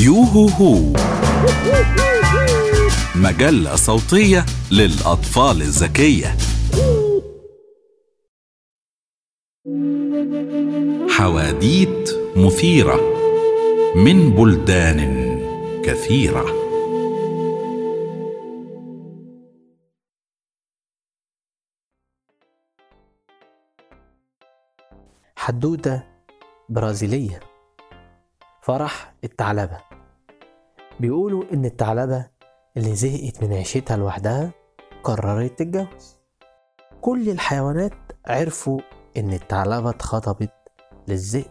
يوهو هو مجلة صوتية للأطفال الذكية. حواديت مثيرة من بلدان كثيرة. حدوتة برازيلية. فرح الثعلبة بيقولوا إن الثعلبة اللي زهقت من عيشتها لوحدها قررت تتجوز. كل الحيوانات عرفوا إن الثعلبة اتخطبت للذئب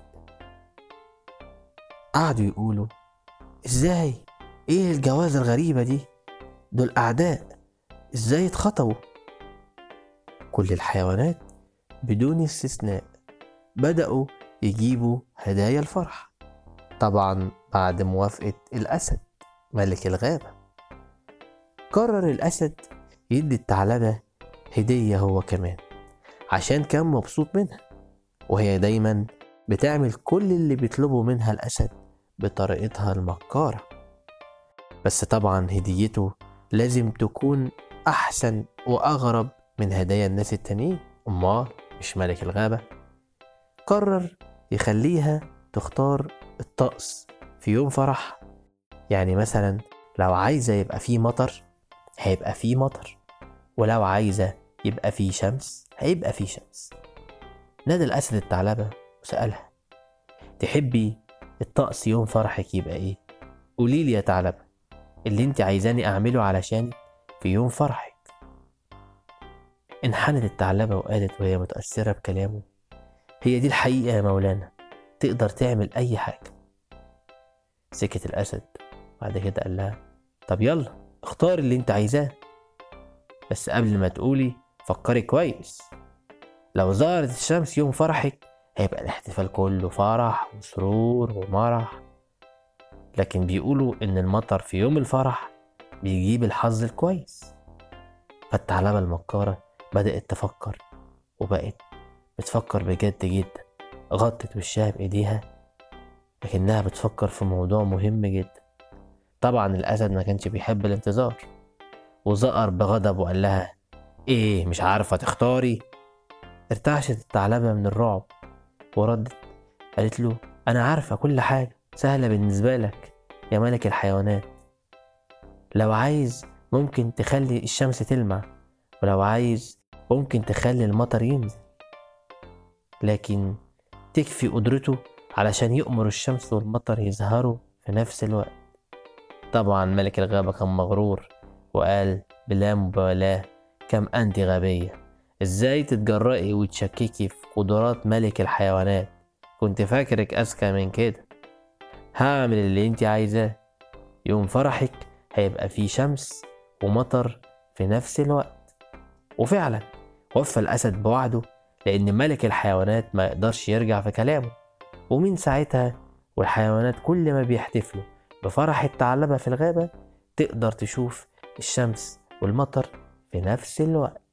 قعدوا يقولوا إزاي؟ إيه الجوازة الغريبة دي؟ دول أعداء إزاي اتخطبوا؟ كل الحيوانات بدون استثناء بدأوا يجيبوا هدايا الفرح. طبعا بعد موافقة الأسد. ملك الغابة. قرر الأسد يدي الثعلبة هدية هو كمان عشان كان مبسوط منها وهي دايما بتعمل كل اللي بيطلبه منها الأسد بطريقتها المكارة بس طبعا هديته لازم تكون أحسن وأغرب من هدايا الناس التانيين. أمال مش ملك الغابة؟ قرر يخليها تختار الطقس في يوم فرح يعني مثلا لو عايزة يبقى فيه مطر هيبقى فيه مطر. ولو عايزة يبقى فيه شمس هيبقى فيه شمس. نادى الأسد الثعلبة وسألها تحبي الطقس يوم فرحك يبقى إيه؟ قوليلي يا ثعلبة اللي انت عايزاني أعمله علشانك في يوم فرحك. انحنت الثعلبة وقالت وهي متأثرة بكلامه هي دي الحقيقة يا مولانا تقدر تعمل أي حاجة. سكت الأسد. بعد كده قال لها طب يلا اختار اللي انت عايزاه. بس قبل ما تقولي فكري كويس. لو ظهرت الشمس يوم فرحك هيبقى الاحتفال كله فرح وسرور ومرح. لكن بيقولوا إن المطر في يوم الفرح بيجيب الحظ الكويس. فالثعلبة المكارة بدأت تفكر وبقت بتفكر بجد جدا. غطت وشها بإيديها لكنها بتفكر في موضوع مهم جدا. طبعا الأسد ما كانش بيحب الانتظار. وزقر بغضب وقال لها إيه مش عارفة تختاري. ارتعشت الثعلبة من الرعب وردت قالت له أنا عارفة كل حاجة سهلة بالنسبة لك يا ملك الحيوانات. لو عايز ممكن تخلي الشمس تلمع ولو عايز ممكن تخلي المطر ينزل. لكن تكفي قدرته علشان يأمر الشمس والمطر يظهروا في نفس الوقت. طبعا ملك الغابة كان مغرور وقال بلا مبالاة كم أنت غبية. إزاي تتجرأي وتشككي في قدرات ملك الحيوانات؟ كنت فاكرك أذكى من كده. هعمل اللي أنت عايزاه. يوم فرحك هيبقى فيه شمس ومطر في نفس الوقت. وفعلا وفى الأسد بوعده لأن ملك الحيوانات ما يقدرش يرجع في كلامه. ومن ساعتها والحيوانات كل ما بيحتفلوا بفرح الثعلبة في الغابة تقدر تشوف الشمس والمطر في نفس الوقت.